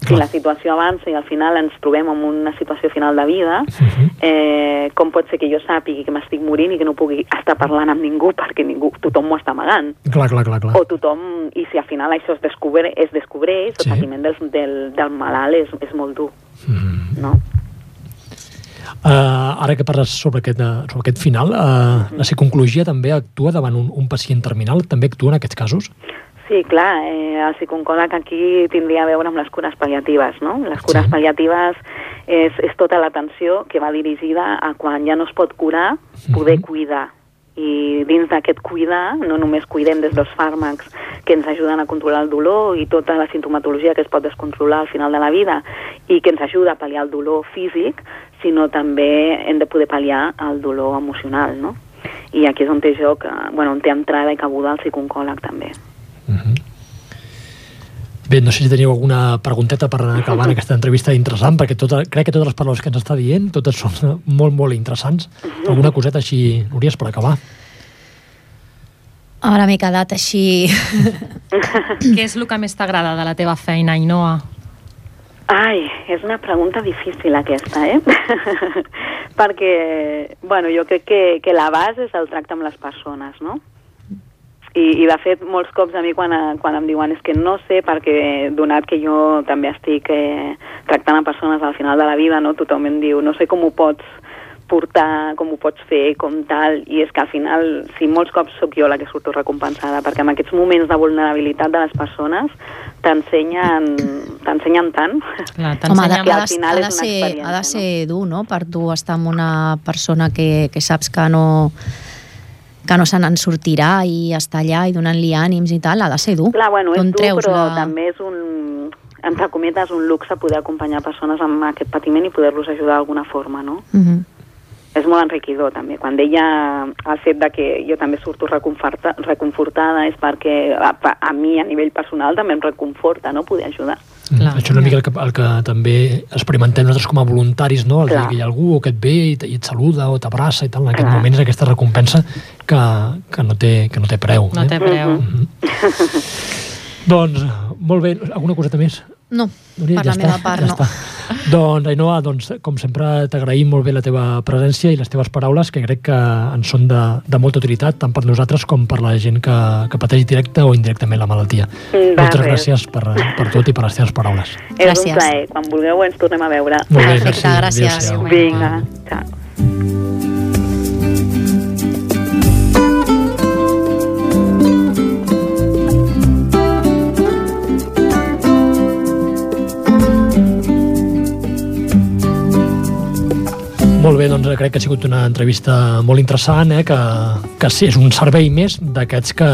Si la situació avança i al final ens trobem en una situació final de vida, Mhm. eh, com pot ser que jo sàpigui que m'estic morint i que no pugui estar parlant amb ningú perquè ningú, tothom m'ho està amagant? Clar, clar, clar, clar. O tothom, i si al final això es, descobre, es descobreix, Sí. el patiment del, del, del malalt és, és molt dur, Mhm. no? Uh, ara que parles sobre aquest, uh, sobre aquest final, uh, la psicologia també actua davant un, un pacient terminal? També actua en aquests casos? Sí, clar, eh, el psicooncòleg aquí tindria a veure amb les cures pal·liatives, no? Les cures Sí. pal·liatives és, és tota l'atenció que va dirigida a quan ja no es pot curar, poder cuidar. I dins d'aquest cuidar, no només cuidem des dels fàrmacs que ens ajuden a controlar el dolor i tota la sintomatologia que es pot descontrolar al final de la vida i que ens ajuda a pal·liar el dolor físic, sinó també hem de poder pal·liar el dolor emocional, no? I aquí és on té joc, eh, bueno, on té entrada i cabuda el psicooncòleg també. Mhm. Bé, no sé si teniu alguna pregunteta per anar acabant aquesta entrevista interessant, perquè tota, crec que totes les paraules que ens està dient, totes són molt, molt interessants. Alguna coseta així, Núries, per acabar? Ara m'he quedat així... Què és el que més t'agrada de la teva feina, Ainhoa? Ai, és una pregunta difícil aquesta, eh? Perquè, bueno, jo crec que, que la base és el tracte amb les persones, no? I, i de fet, molts cops a mi quan, eh, quan em diuen és que no sé perquè donat que jo també estic eh, tractant a persones al final de la vida, no? tothom em diu no sé com ho pots portar, com ho pots fer, com tal, i és que al final, sí, molts cops sóc jo la que surto recompensada, perquè en aquests moments de vulnerabilitat de les persones t'ensenyen t'ensenyen tant. Clar, Home, ha de, que ha al de, final ha de, és una ser, experiència, ha de ser dur, no?, per tu estar amb una persona que, que saps que no que no se n'en sortirà i estar allà i donant-li ànims i tal, ha de ser dur. Clar, bueno, és dur, treus però la- també és un, entre cometes, un luxe poder acompanyar persones amb aquest patiment i poder-los ajudar d'alguna forma, no? Mhm. És molt enriquidor, també. Quan deia el fet de que jo també surto reconforta, reconfortada és perquè a, a mi, a nivell personal, també em reconforta, no?, poder ajudar. Clar, Això és una mica el que, el que també experimentem nosaltres com a voluntaris, no? El dia Clar. que hi ha algú que et ve i, i et saluda o t'abraça i tal, en aquest Clar. moment és aquesta recompensa que, que, no, té, que no té preu. No té eh? preu. Doncs, molt bé, alguna coseta més? No, Núria, per la meva part ja no. Està. Doncs, Ainhoa, doncs, com sempre t'agraïm molt bé la teva presència i les teves paraules, que crec que ens són de, de molta utilitat, tant per nosaltres com per la gent que, que pateix directa o indirectament la malaltia. De Moltes res. gràcies per, per tot i per les teves paraules. És Gràcies. un plaer. Quan vulgueu ens tornem a veure. Molt bé, Perfecte, merci. gràcies. Adéu-siau. Vinga, ciao. Molt bé, doncs crec que ha sigut una entrevista molt interessant, eh? que, que sí, és un servei més d'aquests que,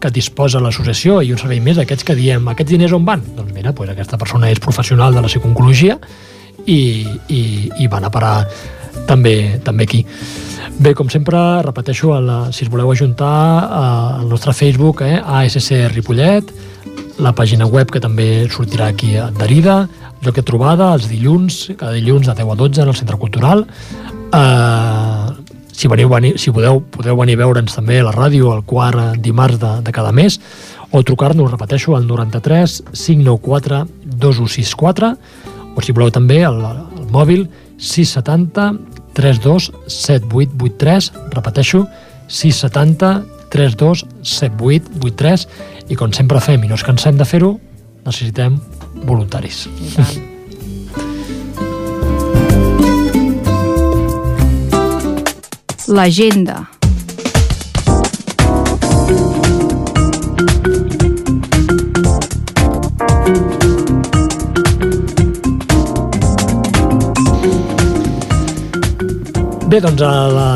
que disposa l'associació i un servei més d'aquests que diem aquests diners on van? Doncs mira, doncs aquesta persona és professional de la psicologia i, i, i van a parar també, també aquí. Bé, com sempre, repeteixo, el, si us voleu ajuntar al nostre Facebook, eh, ASC Ripollet, la pàgina web que també sortirà aquí adherida, lloc de trobada els dilluns, cada dilluns de 10 a 12 en el Centre Cultural. Uh, si, veniu, si podeu, podeu venir a veure'ns també a la ràdio el quart dimarts de, de cada mes o trucar-nos, repeteixo, al 93 594 2164 o si voleu també el, el mòbil 670 32 7883 repeteixo 670 32 7883 i com sempre fem i no ens cansem de fer-ho necessitem voluntaris. I tant. L'agenda. Bé, doncs a la,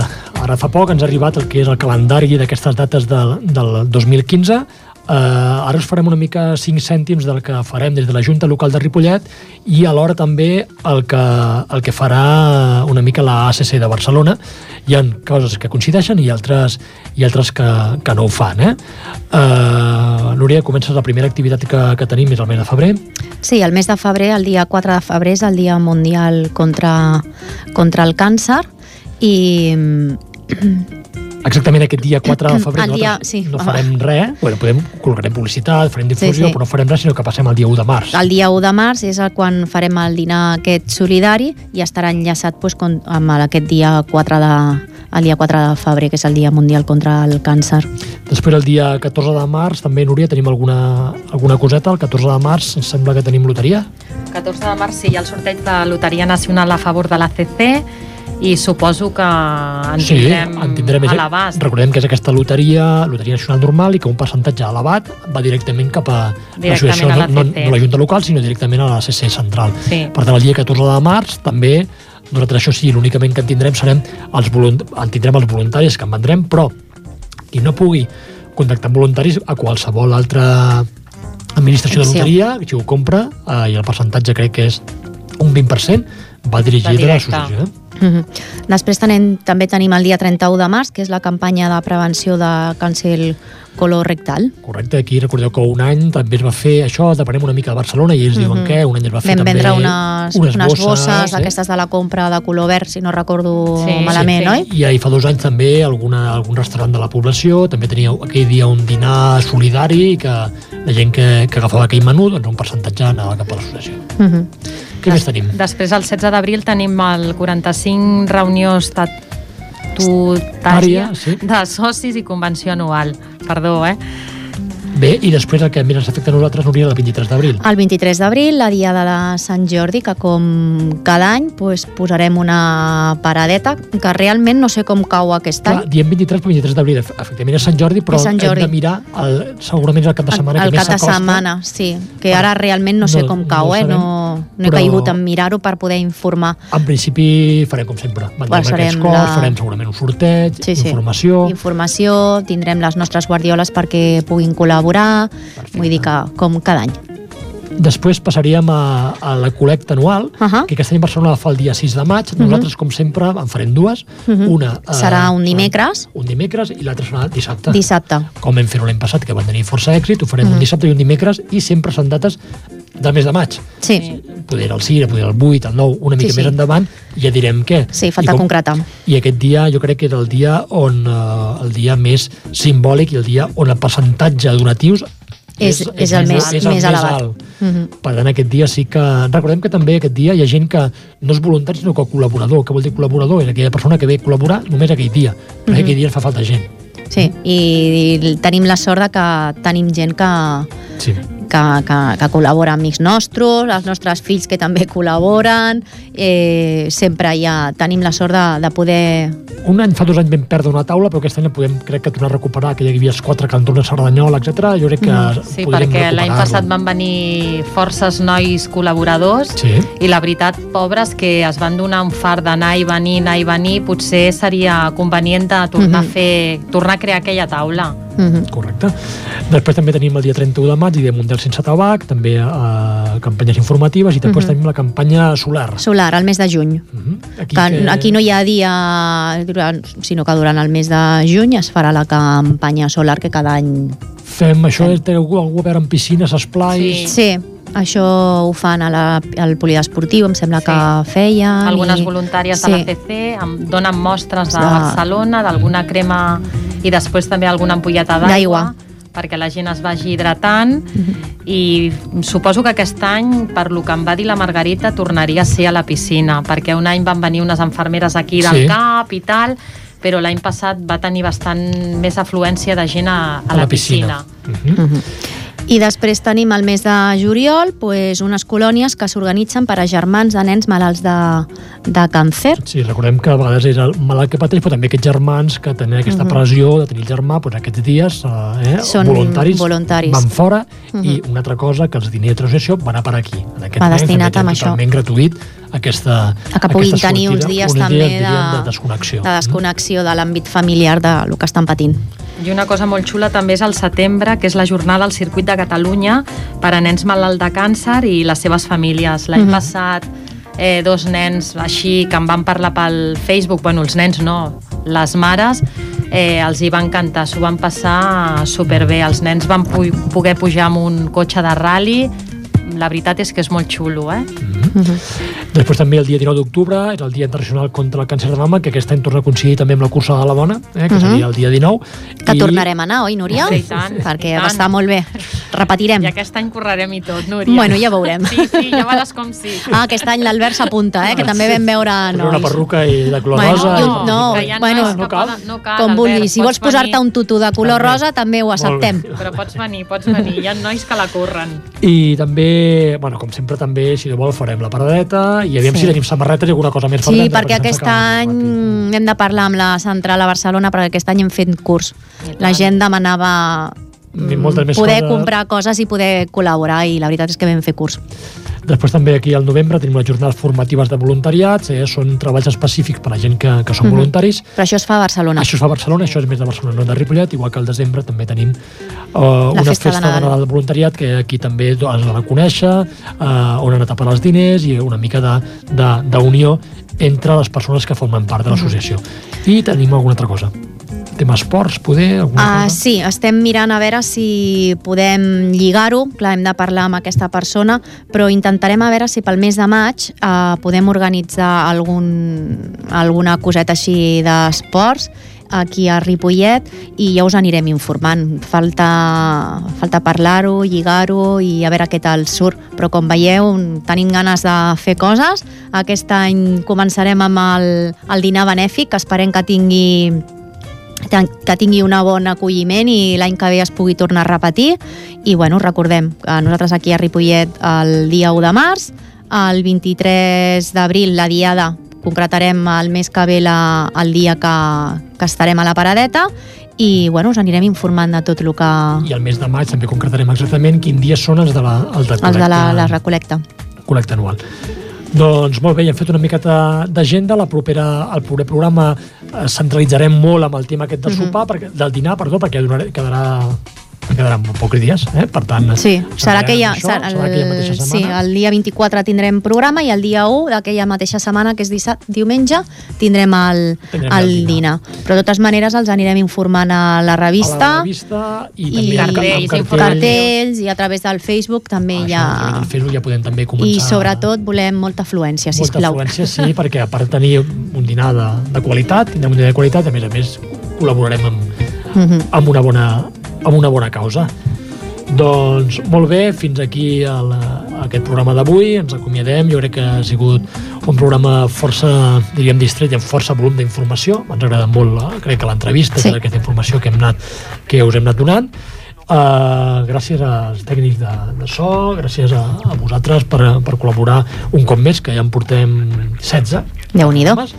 ara fa poc ens ha arribat el que és el calendari d'aquestes dates del, del 2015. Uh, ara us farem una mica 5 cèntims del que farem des de la Junta Local de Ripollet i alhora també el que, el que farà una mica la ACC de Barcelona. Hi ha coses que coincideixen i altres, i altres que, que no ho fan. Eh? Uh, Núria, comences la primera activitat que, que tenim és el mes de febrer. Sí, el mes de febrer, el dia 4 de febrer, és el Dia Mundial contra, contra el Càncer i Exactament aquest dia 4 de febrer El dia- sí. no farem res, bueno, podem, col·locarem publicitat, farem difusió, Sí, sí. però no farem res, sinó que passem al dia 1 de març. el dia 1 de març és el quan farem el dinar aquest solidari i estarà enllaçat doncs, con- amb el- aquest dia 4 de, el dia 4 de febrer, que és el Dia Mundial contra el Càncer. Després, el dia 14 de març, també, Núria, tenim alguna, alguna coseta. El 14 de març em sembla que tenim loteria. 14 de març sí, hi ha el sorteig de Loteria Nacional a favor de l'ACC i suposo que en tindrem, en tindrem a l'abast. Recordem que és aquesta loteria, loteria nacional normal, i que un percentatge elevat va directament cap a l'associació, Directament a no, no, la Junta Local, sinó directament a la CC Central. Sí. Per tant, el dia 14 de març també nosaltres això sí, l'únicament que en tindrem serem els, en tindrem els voluntaris que en vendrem, però qui no pugui contactar amb voluntaris a qualsevol altra administració de Sí. loteria, si ho compra, eh, i el percentatge crec que és un 20%, va dirigit Va a l'associació. Eh? Mhm. Després tenim, també tenim el dia 31 de març, que és la campanya de prevenció de càncer colorectal. Correcte, aquí recordeu que un any també es va fer això, depenem una mica de Barcelona i ells diuen Mhm. que un any es va fer Vam també vendre unes, unes, unes bosses, bosses eh? d'aquestes de la compra de color verd, si no recordo Sí, malament, sí, oi? I ahir fa dos anys també alguna, algun restaurant de la població també tenia aquell dia un dinar solidari que la gent que, que agafava aquell menú, doncs un percentatge anava cap a l'associació. Mhm. Què més tenim? Després, el 16 d'abril, tenim el 45 reunió estatutària Ària, sí. de socis i convenció anual. Perdó, eh? Bé, i després el que més ens afecta a nosaltres, Núria, el 23 d'abril. El 23 d'abril, la dia de la Sant Jordi, que com cada any pues, posarem una paradeta, que realment no sé com cau aquest Clar, any. diem 23 però 23 d'abril, efe- efectivament és Sant Jordi, però És Sant Jordi. hem de mirar el, segurament és el cap de setmana el que més cap de setmana, sí. Que Bueno, ara realment no sé no- com no cau, ho eh? sabem, No, no he caigut en mirar-ho per poder informar. En principi farem com sempre. Passarem aquests cors, la- farem segurament un sorteig, Sí, sí. informació... Informació, tindrem les nostres guardioles perquè puguin col·laborar, vull dir que com cada any. Després passaríem a, a la col·lecta anual, uh. -huh. que aquest any a Barcelona la fa el dia 6 de maig. Mhm. Nosaltres, com sempre, en farem dues. Mhm. Una eh, Serà un dimecres. Un dimecres i l'altra serà dissabte. Dissabte. Com vam fer-ho l'any passat, que van tenir força èxit, ho farem Mhm. un dissabte i un dimecres i sempre són dates del mes de maig. Sí, Poder el 6, poder el 8, el 9, una mica Sí, més sí. endavant, i ja direm què. sí, falta I com- concretar. I aquest dia jo crec que era el dia on eh, el dia més simbòlic i el dia on el percentatge de donatius És- és el més- és el més elevat. alt. Mhm. Per tant, aquest dia sí que... Recordem que també aquest dia hi ha gent que no és voluntari, sinó que col·laborador. Què vol dir col·laborador? És aquella persona que ve a col·laborar només aquell dia. Perquè Mhm. aquell dia fa falta gent. Sí, i, i tenim la sort de que tenim gent que, Sí. Que, que, que col·labora amb amics nostres, els nostres fills que també col·laboren, eh, sempre ja tenim la sort de, de poder... Un any, fa dos anys vam perdre una taula, però aquest any podem, crec que, tornar a recuperar, que hi havia els quatre cantons de Cerdanyola, etc. Jo crec que Mhm. Sí, podríem perquè l'any passat van venir forces nois col·laboradors Sí. i la veritat, pobres, que es van donar un far d'anar i venir, anar i venir, potser seria convenient de tornar, Mhm. a fer, tornar a crear aquella taula. Mhm. Correcte. Després també tenim el dia 31 de maig, Dia Mundial sense tabac, també eh, campanyes informatives i després Mhm. tenim la campanya solar. Solar, al mes de juny. Mhm. Aquí, Que, aquí no hi ha dia, durant, sinó que durant el mes de juny es farà la campanya solar que cada any... Fem això, té algú, algú a veure en piscines, esplais... Sí. Sí, això ho fan a la, al poliesportiu, em sembla Sí. que feien. Algunes i... voluntàries sí. de l'ACC em donen mostres de De- Barcelona, d'alguna crema i després també alguna ampolleta D'aigua. perquè la gent es vagi hidratant i suposo que aquest any, per lo que em va dir la Margarita, tornaria a ser a la piscina, perquè un any van venir unes infermeres aquí del Sí. CAP i tal, però l'any passat va tenir bastant més afluència de gent a, a, la, piscina. Mhm. Mhm. I després tenim el mes de juliol pues, unes colònies que s'organitzen per a germans de nens malalts de, de càncer. Sí, recordem que a vegades és el malalt que pateix, però també aquests germans que tenen aquesta Mhm. pressió de tenir el germà, doncs aquests dies eh, eh, Són voluntaris, voluntaris. van fora i Mhm. una altra cosa, que els diners de l'associació van a per aquí. En aquest Va destinat a això. totalment gratuït aquesta, A que puguin aquesta tenir uns sortida, dies uns també dies, de, diríem, de desconnexió. de desconnexió de l'àmbit familiar de lo que estan patint. I una cosa molt xula també és el setembre, que és la jornada al Circuit de Catalunya per a nens malalts de càncer i les seves famílies. L'any Mhm. passat eh, dos nens així que em van parlar pel Facebook, bueno, els nens no, les mares, eh, els hi va encantar, s'ho van passar superbé. Els nens van pu poder pujar amb un cotxe de rally, la veritat és que és molt xulo, eh? Mhm. Després també el dia 19 d'octubre és el Dia Internacional contra el Càncer de Mama, que aquest any torna a coincidir també amb la cursa de la Bona, eh, que Mhm. seria el dia 19. Que tornarem a anar, oi, Núria? Sí, i tant, Perquè i tant. va estar molt bé. Repetirem. I aquest any correrem i tot, Núria. Bueno, ja veurem. Sí, sí, ja veuràs com sí. Ah, aquest any l'Albert s'apunta, eh, que també vam veure Posar una nois. perruca i de color Bueno, rosa. i i- un- no, hi ha bueno, nois no cal. no cal, Com vulguis. Si vols posar-te un tutú de color També. rosa, també ho acceptem. Però pots venir, pots venir. Hi ha nois que la corren. I també, bueno, com sempre també, si de vol, farem la paradeta i aviam Sí. si tenim samarretes i alguna cosa més Sí, perquè aquest any hem de parlar amb la central a Barcelona perquè aquest any hem fet curs. La gent demanava poder coses. comprar coses i poder col·laborar i la veritat és que vam fer curs. Després també aquí al novembre tenim les jornades formatives de voluntariats, eh, són treballs específics per a gent que, que són Mhm. voluntaris. Però això es fa a Barcelona. Això es fa a Barcelona, això és més de Barcelona, no de Ripollet, igual que al desembre també tenim uh, una festa de festa, Nadal. de Nadal del voluntariat que aquí també es ha de conèixer, uh, on han anat a parar els diners i una mica de- de- d'unió entre les persones que formen part de l'associació. I tenim alguna altra cosa. Tema esports, poder, alguna cosa? sí, estem mirant a veure si podem lligar-ho. Clar, hem de parlar amb aquesta persona, però intentarem a veure si pel mes de maig eh, podem organitzar algun, alguna coseta així d'esports aquí a Ripollet i ja us anirem informant. Falta, falta parlar-ho, lligar-ho i a veure què tal surt. Però com veieu, tenim ganes de fer coses. Aquest any començarem amb el, el dinar benèfic, que esperem que tingui que tingui un bon acolliment i l'any que ve es pugui tornar a repetir. I bueno, recordem que nosaltres aquí a Ripollet el dia 1 de març, el 23 d'abril la diada concretarem el mes que ve la, el dia que, que estarem a la paradeta i bueno, us anirem informant de tot el que... I el mes de maig també concretarem exactament quin dia són els de la, el de els de la, la recolecta. col·lecta anual. Doncs molt bé, ja hem fet una miqueta d'agenda. La propera, el proper programa eh, centralitzarem molt amb el tema aquest del Mhm. sopar, perquè, del dinar, perdó, perquè donaré, quedarà, quedaran pocs dies, eh? per tant... Sí, serà aquella, això, serà serà aquella mateixa el, sí, setmana. el dia 24 tindrem programa i el dia 1 d'aquella mateixa setmana, que és dissabte, diumenge, tindrem el, Tindrem el el dinar. Però de totes maneres els anirem informant a la A revista, la revista i, i amb cartells, cartells. cartells i a través del Facebook també Ah, hi això, a ha... del Facebook ja podem també començar... I sobretot volem molta afluència, molta sisplau. afluència, sí, perquè a part de tenir un dinar de, de qualitat, tindrem un dinar de qualitat, a més a més col·laborarem amb, Mhm. amb, una, bona, amb una bona causa. Doncs molt bé, fins aquí el, aquest programa d'avui, ens acomiadem, jo crec que ha sigut un programa força, diríem, distret i amb força volum d'informació, ens ha agradat molt, eh, crec que l'entrevista, Sí. tota aquesta informació que, hem anat, que us hem anat donant, Uh, gràcies als tècnics de, de so, gràcies a, a vosaltres per, per col·laborar un cop més, que ja en portem 16 Déu-n'hi-do. programes.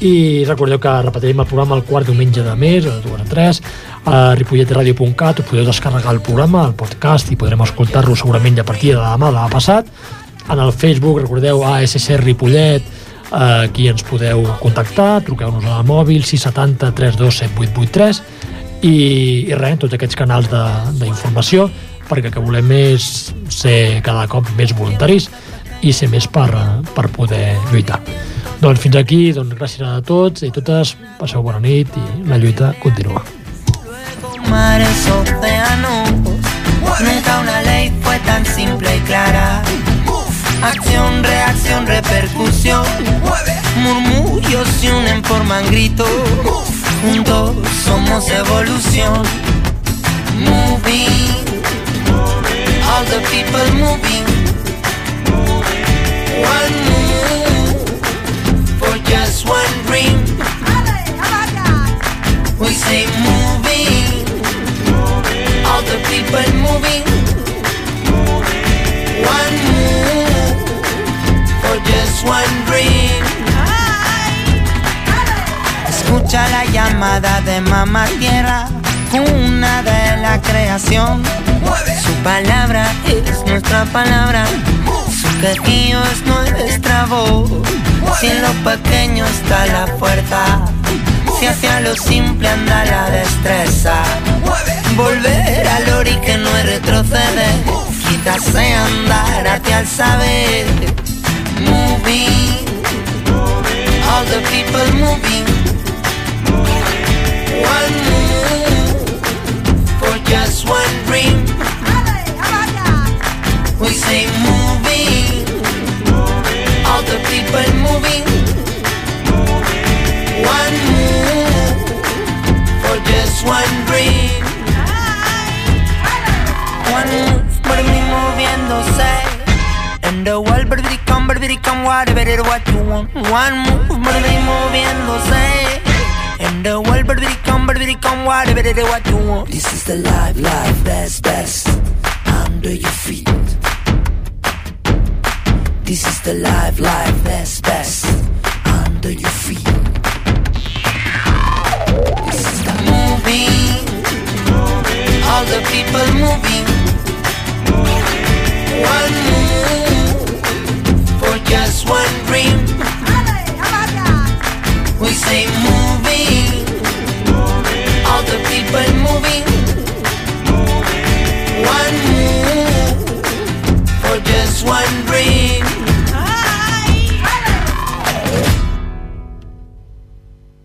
I recordeu que repetirem el programa el quart diumenge de mes, a 2 a 3 a ripolletradio.cat podeu descarregar el programa, el podcast i podrem escoltar-lo segurament a partir de demà, demà passat. En el Facebook, recordeu ASC Ripollet eh, aquí ens podeu contactar, truqueu-nos al mòbil 670 32 7883 i, i res, tots aquests canals d'informació perquè el que volem és ser cada cop més voluntaris i ser més per, per poder lluitar. Doncs fins aquí, doncs gràcies a tots i totes, passeu bona nit i la lluita continua. mares, océanos. Nunca una ley fue tan simple y clara. Acción, reacción, repercusión. Murmullos se unen, forman gritos. Juntos somos evolución. Moving. All the people moving. Escucha la llamada de mamá tierra, una de la creación. Su palabra es nuestra palabra, su quejío es nuestra voz. Si en lo pequeño está la fuerza, si hacia lo simple anda la destreza. Volver al ori que no es retroceder, quizás sea andar hacia el saber. Moving, all the people moving. One move for just one dream. We say the people moving. One move for just one dream. One move por mí moviéndose. And the world, baby, come, baby, come, whatever it what you want. One move por mí moviéndose. And the world, baby, come, baby, come, whatever it what you want. This is the life, life, best, best under your feet. This is the life, life, best, best under your feet. This is the moving, all the people moving. One move for just one dream. We say moving, one ring.